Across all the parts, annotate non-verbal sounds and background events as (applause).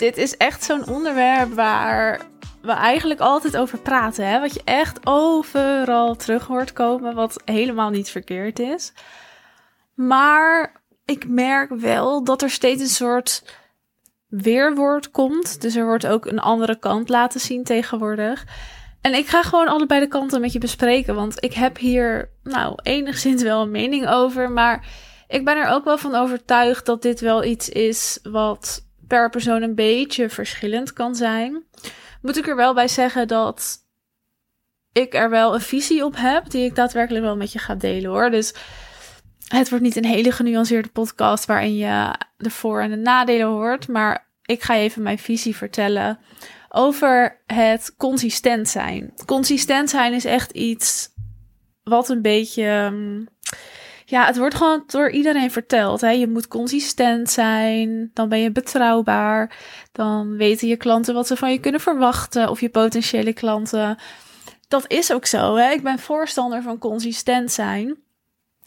dit is echt zo'n onderwerp waar we eigenlijk altijd over praten. Hè? Wat je echt overal terug hoort komen, wat helemaal niet verkeerd is. Maar ik merk wel dat er steeds een soort weerwoord komt. Dus er wordt ook een andere kant laten zien tegenwoordig. En ik ga gewoon allebei de kanten met je bespreken. Want ik heb hier, nou, enigszins wel een mening over. Maar ik ben er ook wel van overtuigd dat dit wel iets is wat per persoon een beetje verschillend kan zijn. Moet ik er wel bij zeggen dat ik er wel een visie op heb, die ik daadwerkelijk wel met je ga delen hoor. Dus het wordt niet een hele genuanceerde podcast waarin je de voor- en de nadelen hoort. Maar ik ga even mijn visie vertellen over het consistent zijn. Consistent zijn is echt iets wat een beetje. Ja, het wordt gewoon door iedereen verteld. Hè? Je moet consistent zijn, dan ben je betrouwbaar. Dan weten je klanten wat ze van je kunnen verwachten, of je potentiële klanten. Dat is ook zo. Hè? Ik ben voorstander van consistent zijn.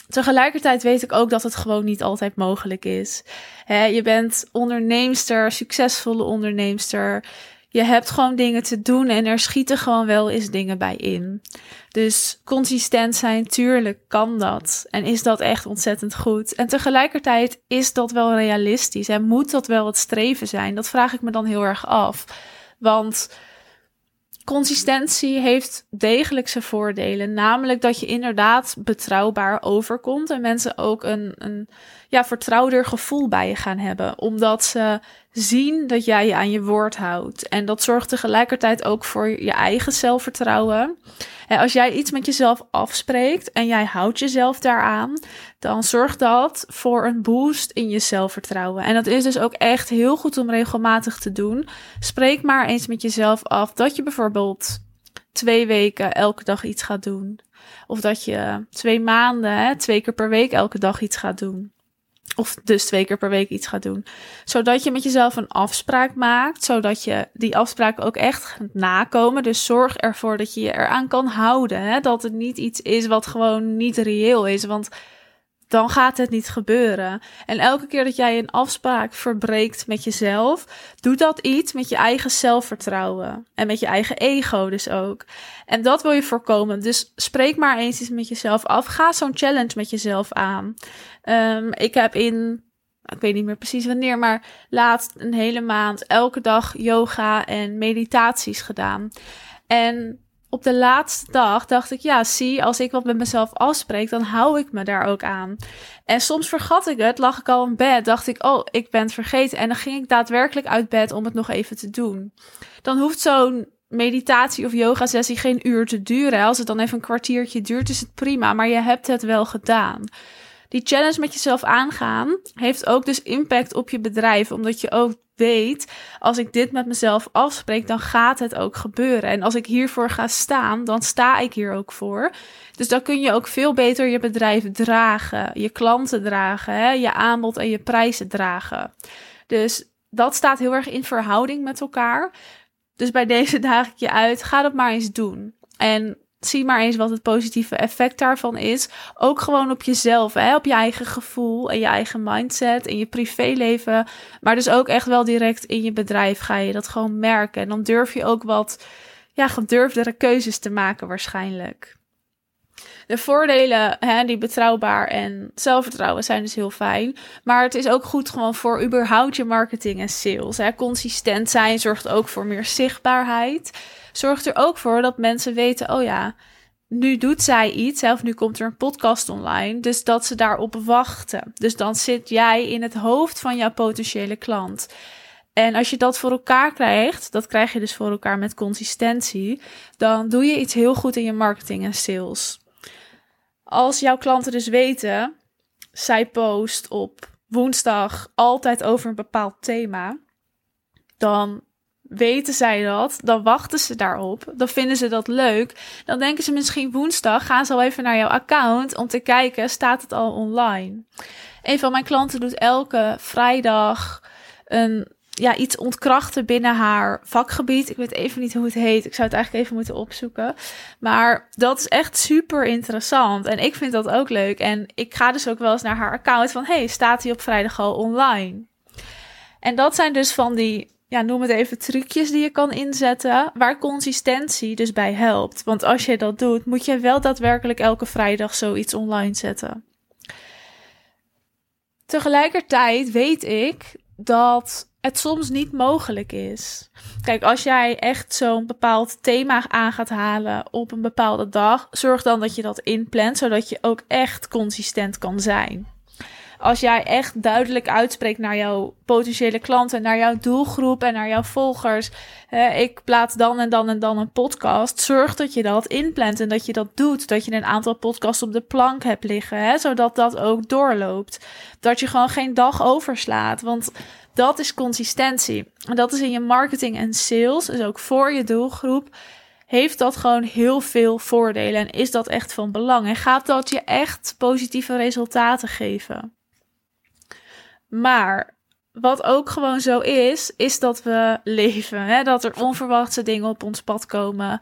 Tegelijkertijd weet ik ook dat het gewoon niet altijd mogelijk is. je bent onderneemster, succesvolle onderneemster. Je hebt gewoon dingen te doen en er schieten gewoon wel eens dingen bij in. Dus consistent zijn, tuurlijk kan dat. En is dat echt ontzettend goed. En tegelijkertijd is dat wel realistisch en moet dat wel het streven zijn. Dat vraag ik me dan heel erg af. Want consistentie heeft degelijk zijn voordelen. Namelijk dat je inderdaad betrouwbaar overkomt. En mensen ook een, een ja, vertrouwder gevoel bij je gaan hebben. Omdat ze zien dat jij je aan je woord houdt. En dat zorgt tegelijkertijd ook voor je eigen zelfvertrouwen. En als jij iets met jezelf afspreekt en jij houdt jezelf daaraan, dan zorgt dat voor een boost in je zelfvertrouwen. En dat is dus ook echt heel goed om regelmatig te doen. Spreek maar eens met jezelf af dat je bijvoorbeeld twee weken elke dag iets gaat doen. Of dat je twee maanden, hè, twee keer per week elke dag iets gaat doen. Of dus twee keer per week iets gaat doen. Zodat je met jezelf een afspraak maakt. Zodat je die afspraak ook echt gaat nakomen. Dus zorg ervoor dat je je eraan kan houden. Hè? Dat het niet iets is wat gewoon niet reëel is. Want dan gaat het niet gebeuren. En elke keer dat jij een afspraak verbreekt met jezelf, doet dat iets met je eigen zelfvertrouwen en met je eigen ego dus ook. En dat wil je voorkomen. Dus spreek maar eens eens met jezelf af. Ga zo'n challenge met jezelf aan. Um, ik heb in ik weet niet meer precies wanneer, maar laatst een hele maand elke dag yoga en meditaties gedaan. En op de laatste dag dacht ik, ja, zie, als ik wat met mezelf afspreek, dan hou ik me daar ook aan. En soms vergat ik het, lag ik al in bed, dacht ik, oh, ik ben het vergeten. En dan ging ik daadwerkelijk uit bed om het nog even te doen. Dan hoeft zo'n meditatie of yoga sessie geen uur te duren. Als het dan even een kwartiertje duurt, is het prima, maar je hebt het wel gedaan die challenge met jezelf aangaan heeft ook dus impact op je bedrijf. Omdat je ook weet, als ik dit met mezelf afspreek, dan gaat het ook gebeuren. En als ik hiervoor ga staan, dan sta ik hier ook voor. Dus dan kun je ook veel beter je bedrijf dragen, je klanten dragen, hè, je aanbod en je prijzen dragen. Dus dat staat heel erg in verhouding met elkaar. Dus bij deze (laughs) daag ik je uit, ga dat maar eens doen. En zie maar eens wat het positieve effect daarvan is. Ook gewoon op jezelf, hè? op je eigen gevoel en je eigen mindset in je privéleven. Maar dus ook echt wel direct in je bedrijf ga je dat gewoon merken. En dan durf je ook wat ja, gedurfdere keuzes te maken waarschijnlijk. De voordelen, hè, die betrouwbaar en zelfvertrouwen zijn dus heel fijn. Maar het is ook goed gewoon voor überhaupt je marketing en sales. Hè. Consistent zijn zorgt ook voor meer zichtbaarheid zorgt er ook voor dat mensen weten: oh ja, nu doet zij iets, of nu komt er een podcast online, dus dat ze daarop wachten. Dus dan zit jij in het hoofd van jouw potentiële klant. En als je dat voor elkaar krijgt, dat krijg je dus voor elkaar met consistentie, dan doe je iets heel goed in je marketing en sales. Als jouw klanten dus weten, zij post op woensdag altijd over een bepaald thema, dan weten zij dat, dan wachten ze daarop, dan vinden ze dat leuk. Dan denken ze misschien woensdag gaan ze al even naar jouw account om te kijken, staat het al online? Een van mijn klanten doet elke vrijdag een ja, iets ontkrachten binnen haar vakgebied. Ik weet even niet hoe het heet. Ik zou het eigenlijk even moeten opzoeken. Maar dat is echt super interessant. En ik vind dat ook leuk. En ik ga dus ook wel eens naar haar account van... hey, staat hij op vrijdag al online? En dat zijn dus van die, ja, noem het even trucjes die je kan inzetten... waar consistentie dus bij helpt. Want als je dat doet, moet je wel daadwerkelijk elke vrijdag zoiets online zetten. Tegelijkertijd weet ik dat het soms niet mogelijk is. Kijk, als jij echt zo'n bepaald thema aan gaat halen op een bepaalde dag, zorg dan dat je dat inplant, zodat je ook echt consistent kan zijn als jij echt duidelijk uitspreekt naar jouw potentiële klanten, naar jouw doelgroep en naar jouw volgers. ik plaats dan en dan en dan een podcast. Zorg dat je dat inplant en dat je dat doet. Dat je een aantal podcasts op de plank hebt liggen, hè, zodat dat ook doorloopt. Dat je gewoon geen dag overslaat. Want dat is consistentie. En dat is in je marketing en sales, dus ook voor je doelgroep heeft dat gewoon heel veel voordelen en is dat echt van belang en gaat dat je echt positieve resultaten geven. Maar wat ook gewoon zo is, is dat we leven. Hè? Dat er onverwachte dingen op ons pad komen.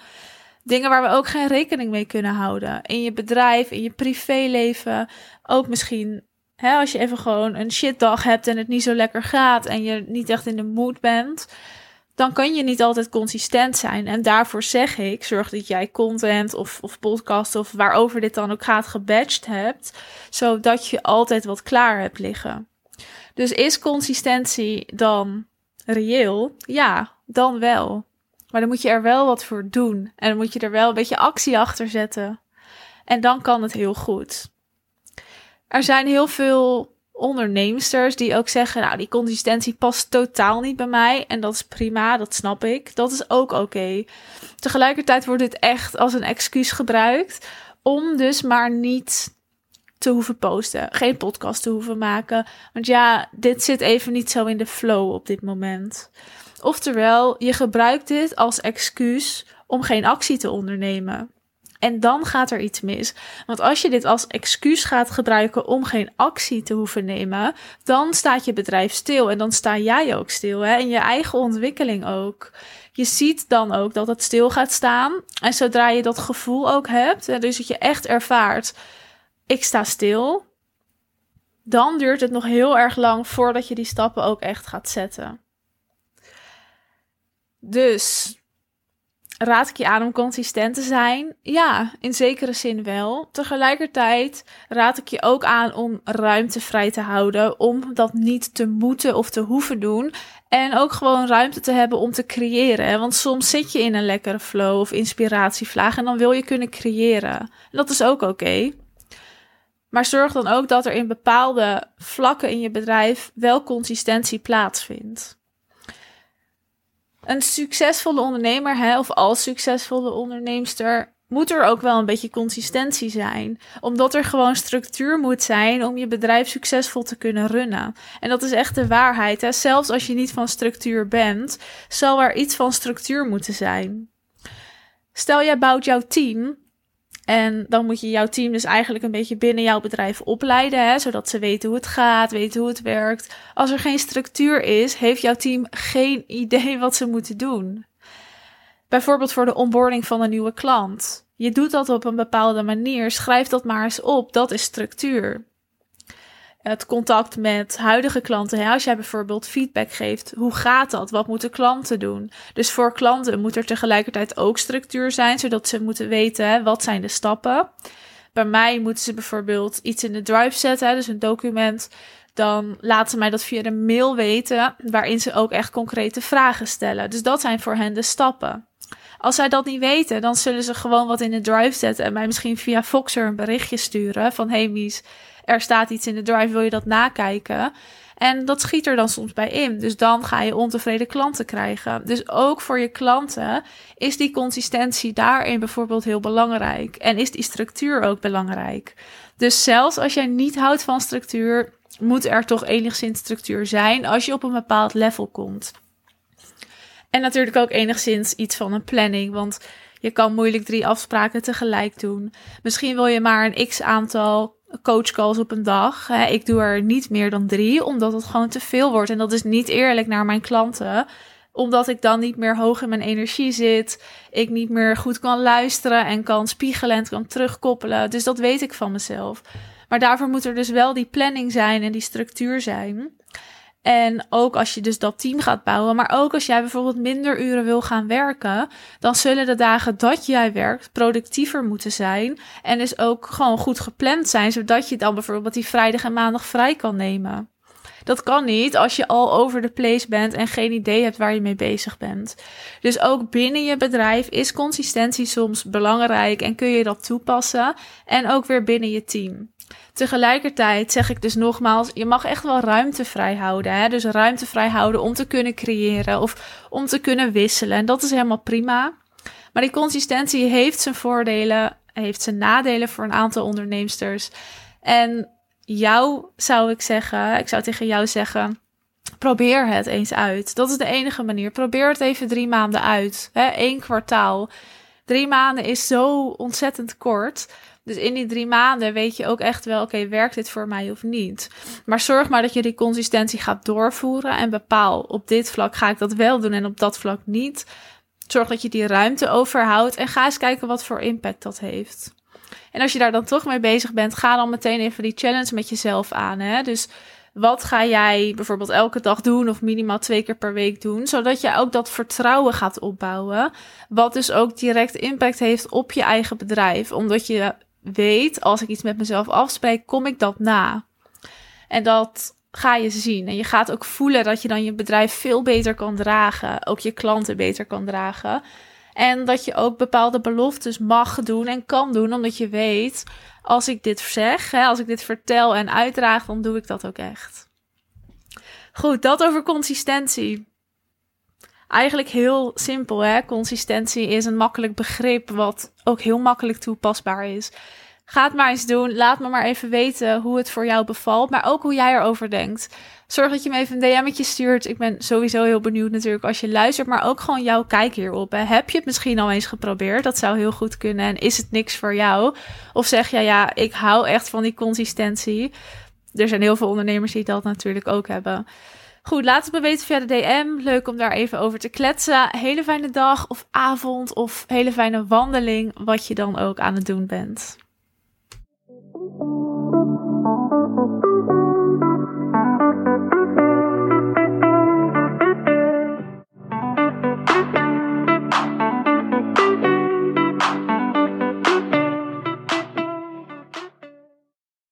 Dingen waar we ook geen rekening mee kunnen houden. In je bedrijf, in je privéleven. Ook misschien hè, als je even gewoon een shitdag hebt en het niet zo lekker gaat. En je niet echt in de mood bent. Dan kan je niet altijd consistent zijn. En daarvoor zeg ik, zorg dat jij content of, of podcast of waarover dit dan ook gaat gebatcht hebt. Zodat je altijd wat klaar hebt liggen. Dus is consistentie dan reëel? Ja, dan wel. Maar dan moet je er wel wat voor doen. En dan moet je er wel een beetje actie achter zetten. En dan kan het heel goed. Er zijn heel veel onderneemsters die ook zeggen: Nou, die consistentie past totaal niet bij mij. En dat is prima, dat snap ik. Dat is ook oké. Tegelijkertijd wordt dit echt als een excuus gebruikt om dus maar niet te hoeven posten, geen podcast te hoeven maken. Want ja, dit zit even niet zo in de flow op dit moment. Oftewel, je gebruikt dit als excuus om geen actie te ondernemen. En dan gaat er iets mis. Want als je dit als excuus gaat gebruiken om geen actie te hoeven nemen, dan staat je bedrijf stil. En dan sta jij ook stil. Hè? En je eigen ontwikkeling ook. Je ziet dan ook dat het stil gaat staan. En zodra je dat gevoel ook hebt, dus dat je echt ervaart ik sta stil, dan duurt het nog heel erg lang voordat je die stappen ook echt gaat zetten. Dus raad ik je aan om consistent te zijn? Ja, in zekere zin wel. Tegelijkertijd raad ik je ook aan om ruimte vrij te houden, om dat niet te moeten of te hoeven doen. En ook gewoon ruimte te hebben om te creëren. Want soms zit je in een lekkere flow of inspiratievlaag en dan wil je kunnen creëren. En dat is ook oké. Maar zorg dan ook dat er in bepaalde vlakken in je bedrijf wel consistentie plaatsvindt. Een succesvolle ondernemer, hè, of als succesvolle onderneemster, moet er ook wel een beetje consistentie zijn. Omdat er gewoon structuur moet zijn om je bedrijf succesvol te kunnen runnen. En dat is echt de waarheid. Hè? Zelfs als je niet van structuur bent, zal er iets van structuur moeten zijn. Stel, jij bouwt jouw team en dan moet je jouw team dus eigenlijk een beetje binnen jouw bedrijf opleiden, hè, zodat ze weten hoe het gaat, weten hoe het werkt. Als er geen structuur is, heeft jouw team geen idee wat ze moeten doen. Bijvoorbeeld voor de onboarding van een nieuwe klant. Je doet dat op een bepaalde manier, schrijf dat maar eens op, dat is structuur het contact met huidige klanten. Hè? Als jij bijvoorbeeld feedback geeft, hoe gaat dat? Wat moeten klanten doen? Dus voor klanten moet er tegelijkertijd ook structuur zijn, zodat ze moeten weten hè, wat zijn de stappen. Bij mij moeten ze bijvoorbeeld iets in de drive zetten, hè, dus een document. Dan laten ze mij dat via een mail weten, waarin ze ook echt concrete vragen stellen. Dus dat zijn voor hen de stappen. Als zij dat niet weten, dan zullen ze gewoon wat in de drive zetten en mij misschien via Foxer een berichtje sturen van hey Mies, er staat iets in de drive, wil je dat nakijken? En dat schiet er dan soms bij in. Dus dan ga je ontevreden klanten krijgen. Dus ook voor je klanten is die consistentie daarin bijvoorbeeld heel belangrijk. En is die structuur ook belangrijk. Dus zelfs als jij niet houdt van structuur, moet er toch enigszins structuur zijn als je op een bepaald level komt. En natuurlijk ook enigszins iets van een planning. Want je kan moeilijk drie afspraken tegelijk doen. Misschien wil je maar een x aantal coachcalls op een dag. Ik doe er niet meer dan drie, omdat het gewoon te veel wordt. En dat is niet eerlijk naar mijn klanten omdat ik dan niet meer hoog in mijn energie zit. Ik niet meer goed kan luisteren en kan spiegelen en kan terugkoppelen. Dus dat weet ik van mezelf. Maar daarvoor moet er dus wel die planning zijn en die structuur zijn. En ook als je dus dat team gaat bouwen, maar ook als jij bijvoorbeeld minder uren wil gaan werken, dan zullen de dagen dat jij werkt productiever moeten zijn. En dus ook gewoon goed gepland zijn, zodat je dan bijvoorbeeld die vrijdag en maandag vrij kan nemen. Dat kan niet als je al over de place bent en geen idee hebt waar je mee bezig bent. Dus ook binnen je bedrijf is consistentie soms belangrijk en kun je dat toepassen. En ook weer binnen je team. Tegelijkertijd zeg ik dus nogmaals, je mag echt wel ruimte vrij houden. Hè? Dus ruimte vrij houden om te kunnen creëren of om te kunnen wisselen. En dat is helemaal prima. Maar die consistentie heeft zijn voordelen, heeft zijn nadelen voor een aantal onderneemsters. En jou zou ik zeggen, ik zou tegen jou zeggen, probeer het eens uit. Dat is de enige manier. Probeer het even drie maanden uit. Eén kwartaal. Drie maanden is zo ontzettend kort. Dus in die drie maanden weet je ook echt wel, oké, werkt dit voor mij of niet? Maar zorg maar dat je die consistentie gaat doorvoeren en bepaal, op dit vlak ga ik dat wel doen en op dat vlak niet. Zorg dat je die ruimte overhoudt en ga eens kijken wat voor impact dat heeft. En als je daar dan toch mee bezig bent, ga dan meteen even die challenge met jezelf aan. Hè? Dus wat ga jij bijvoorbeeld elke dag doen of minimaal twee keer per week doen, zodat je ook dat vertrouwen gaat opbouwen, wat dus ook direct impact heeft op je eigen bedrijf, omdat je weet, als ik iets met mezelf afspreek, kom ik dat na. En dat ga je zien. En je gaat ook voelen dat je dan je bedrijf veel beter kan dragen, ook je klanten beter kan dragen. En dat je ook bepaalde beloftes mag doen en kan doen, omdat je weet, als ik dit zeg, hè, als ik dit vertel en uitdraag, dan doe ik dat ook echt. Goed, dat over consistentie. Eigenlijk heel simpel, hè? Consistentie is een makkelijk begrip wat ook heel makkelijk toepasbaar is. Ga het maar eens doen. Laat me maar even weten hoe het voor jou bevalt, maar ook hoe jij erover denkt. Zorg dat je me even een DM'tje stuurt. Ik ben sowieso heel benieuwd natuurlijk als je luistert, maar ook gewoon jouw kijk hierop. Heb je het misschien al eens geprobeerd? Dat zou heel goed kunnen. En is het niks voor jou? Of zeg je, ja, ik hou echt van die consistentie. Er zijn heel veel ondernemers die dat natuurlijk ook hebben. Goed, laat het me weten via de DM. Leuk om daar even over te kletsen. Hele fijne dag of avond of hele fijne wandeling, wat je dan ook aan het doen bent. Thank you.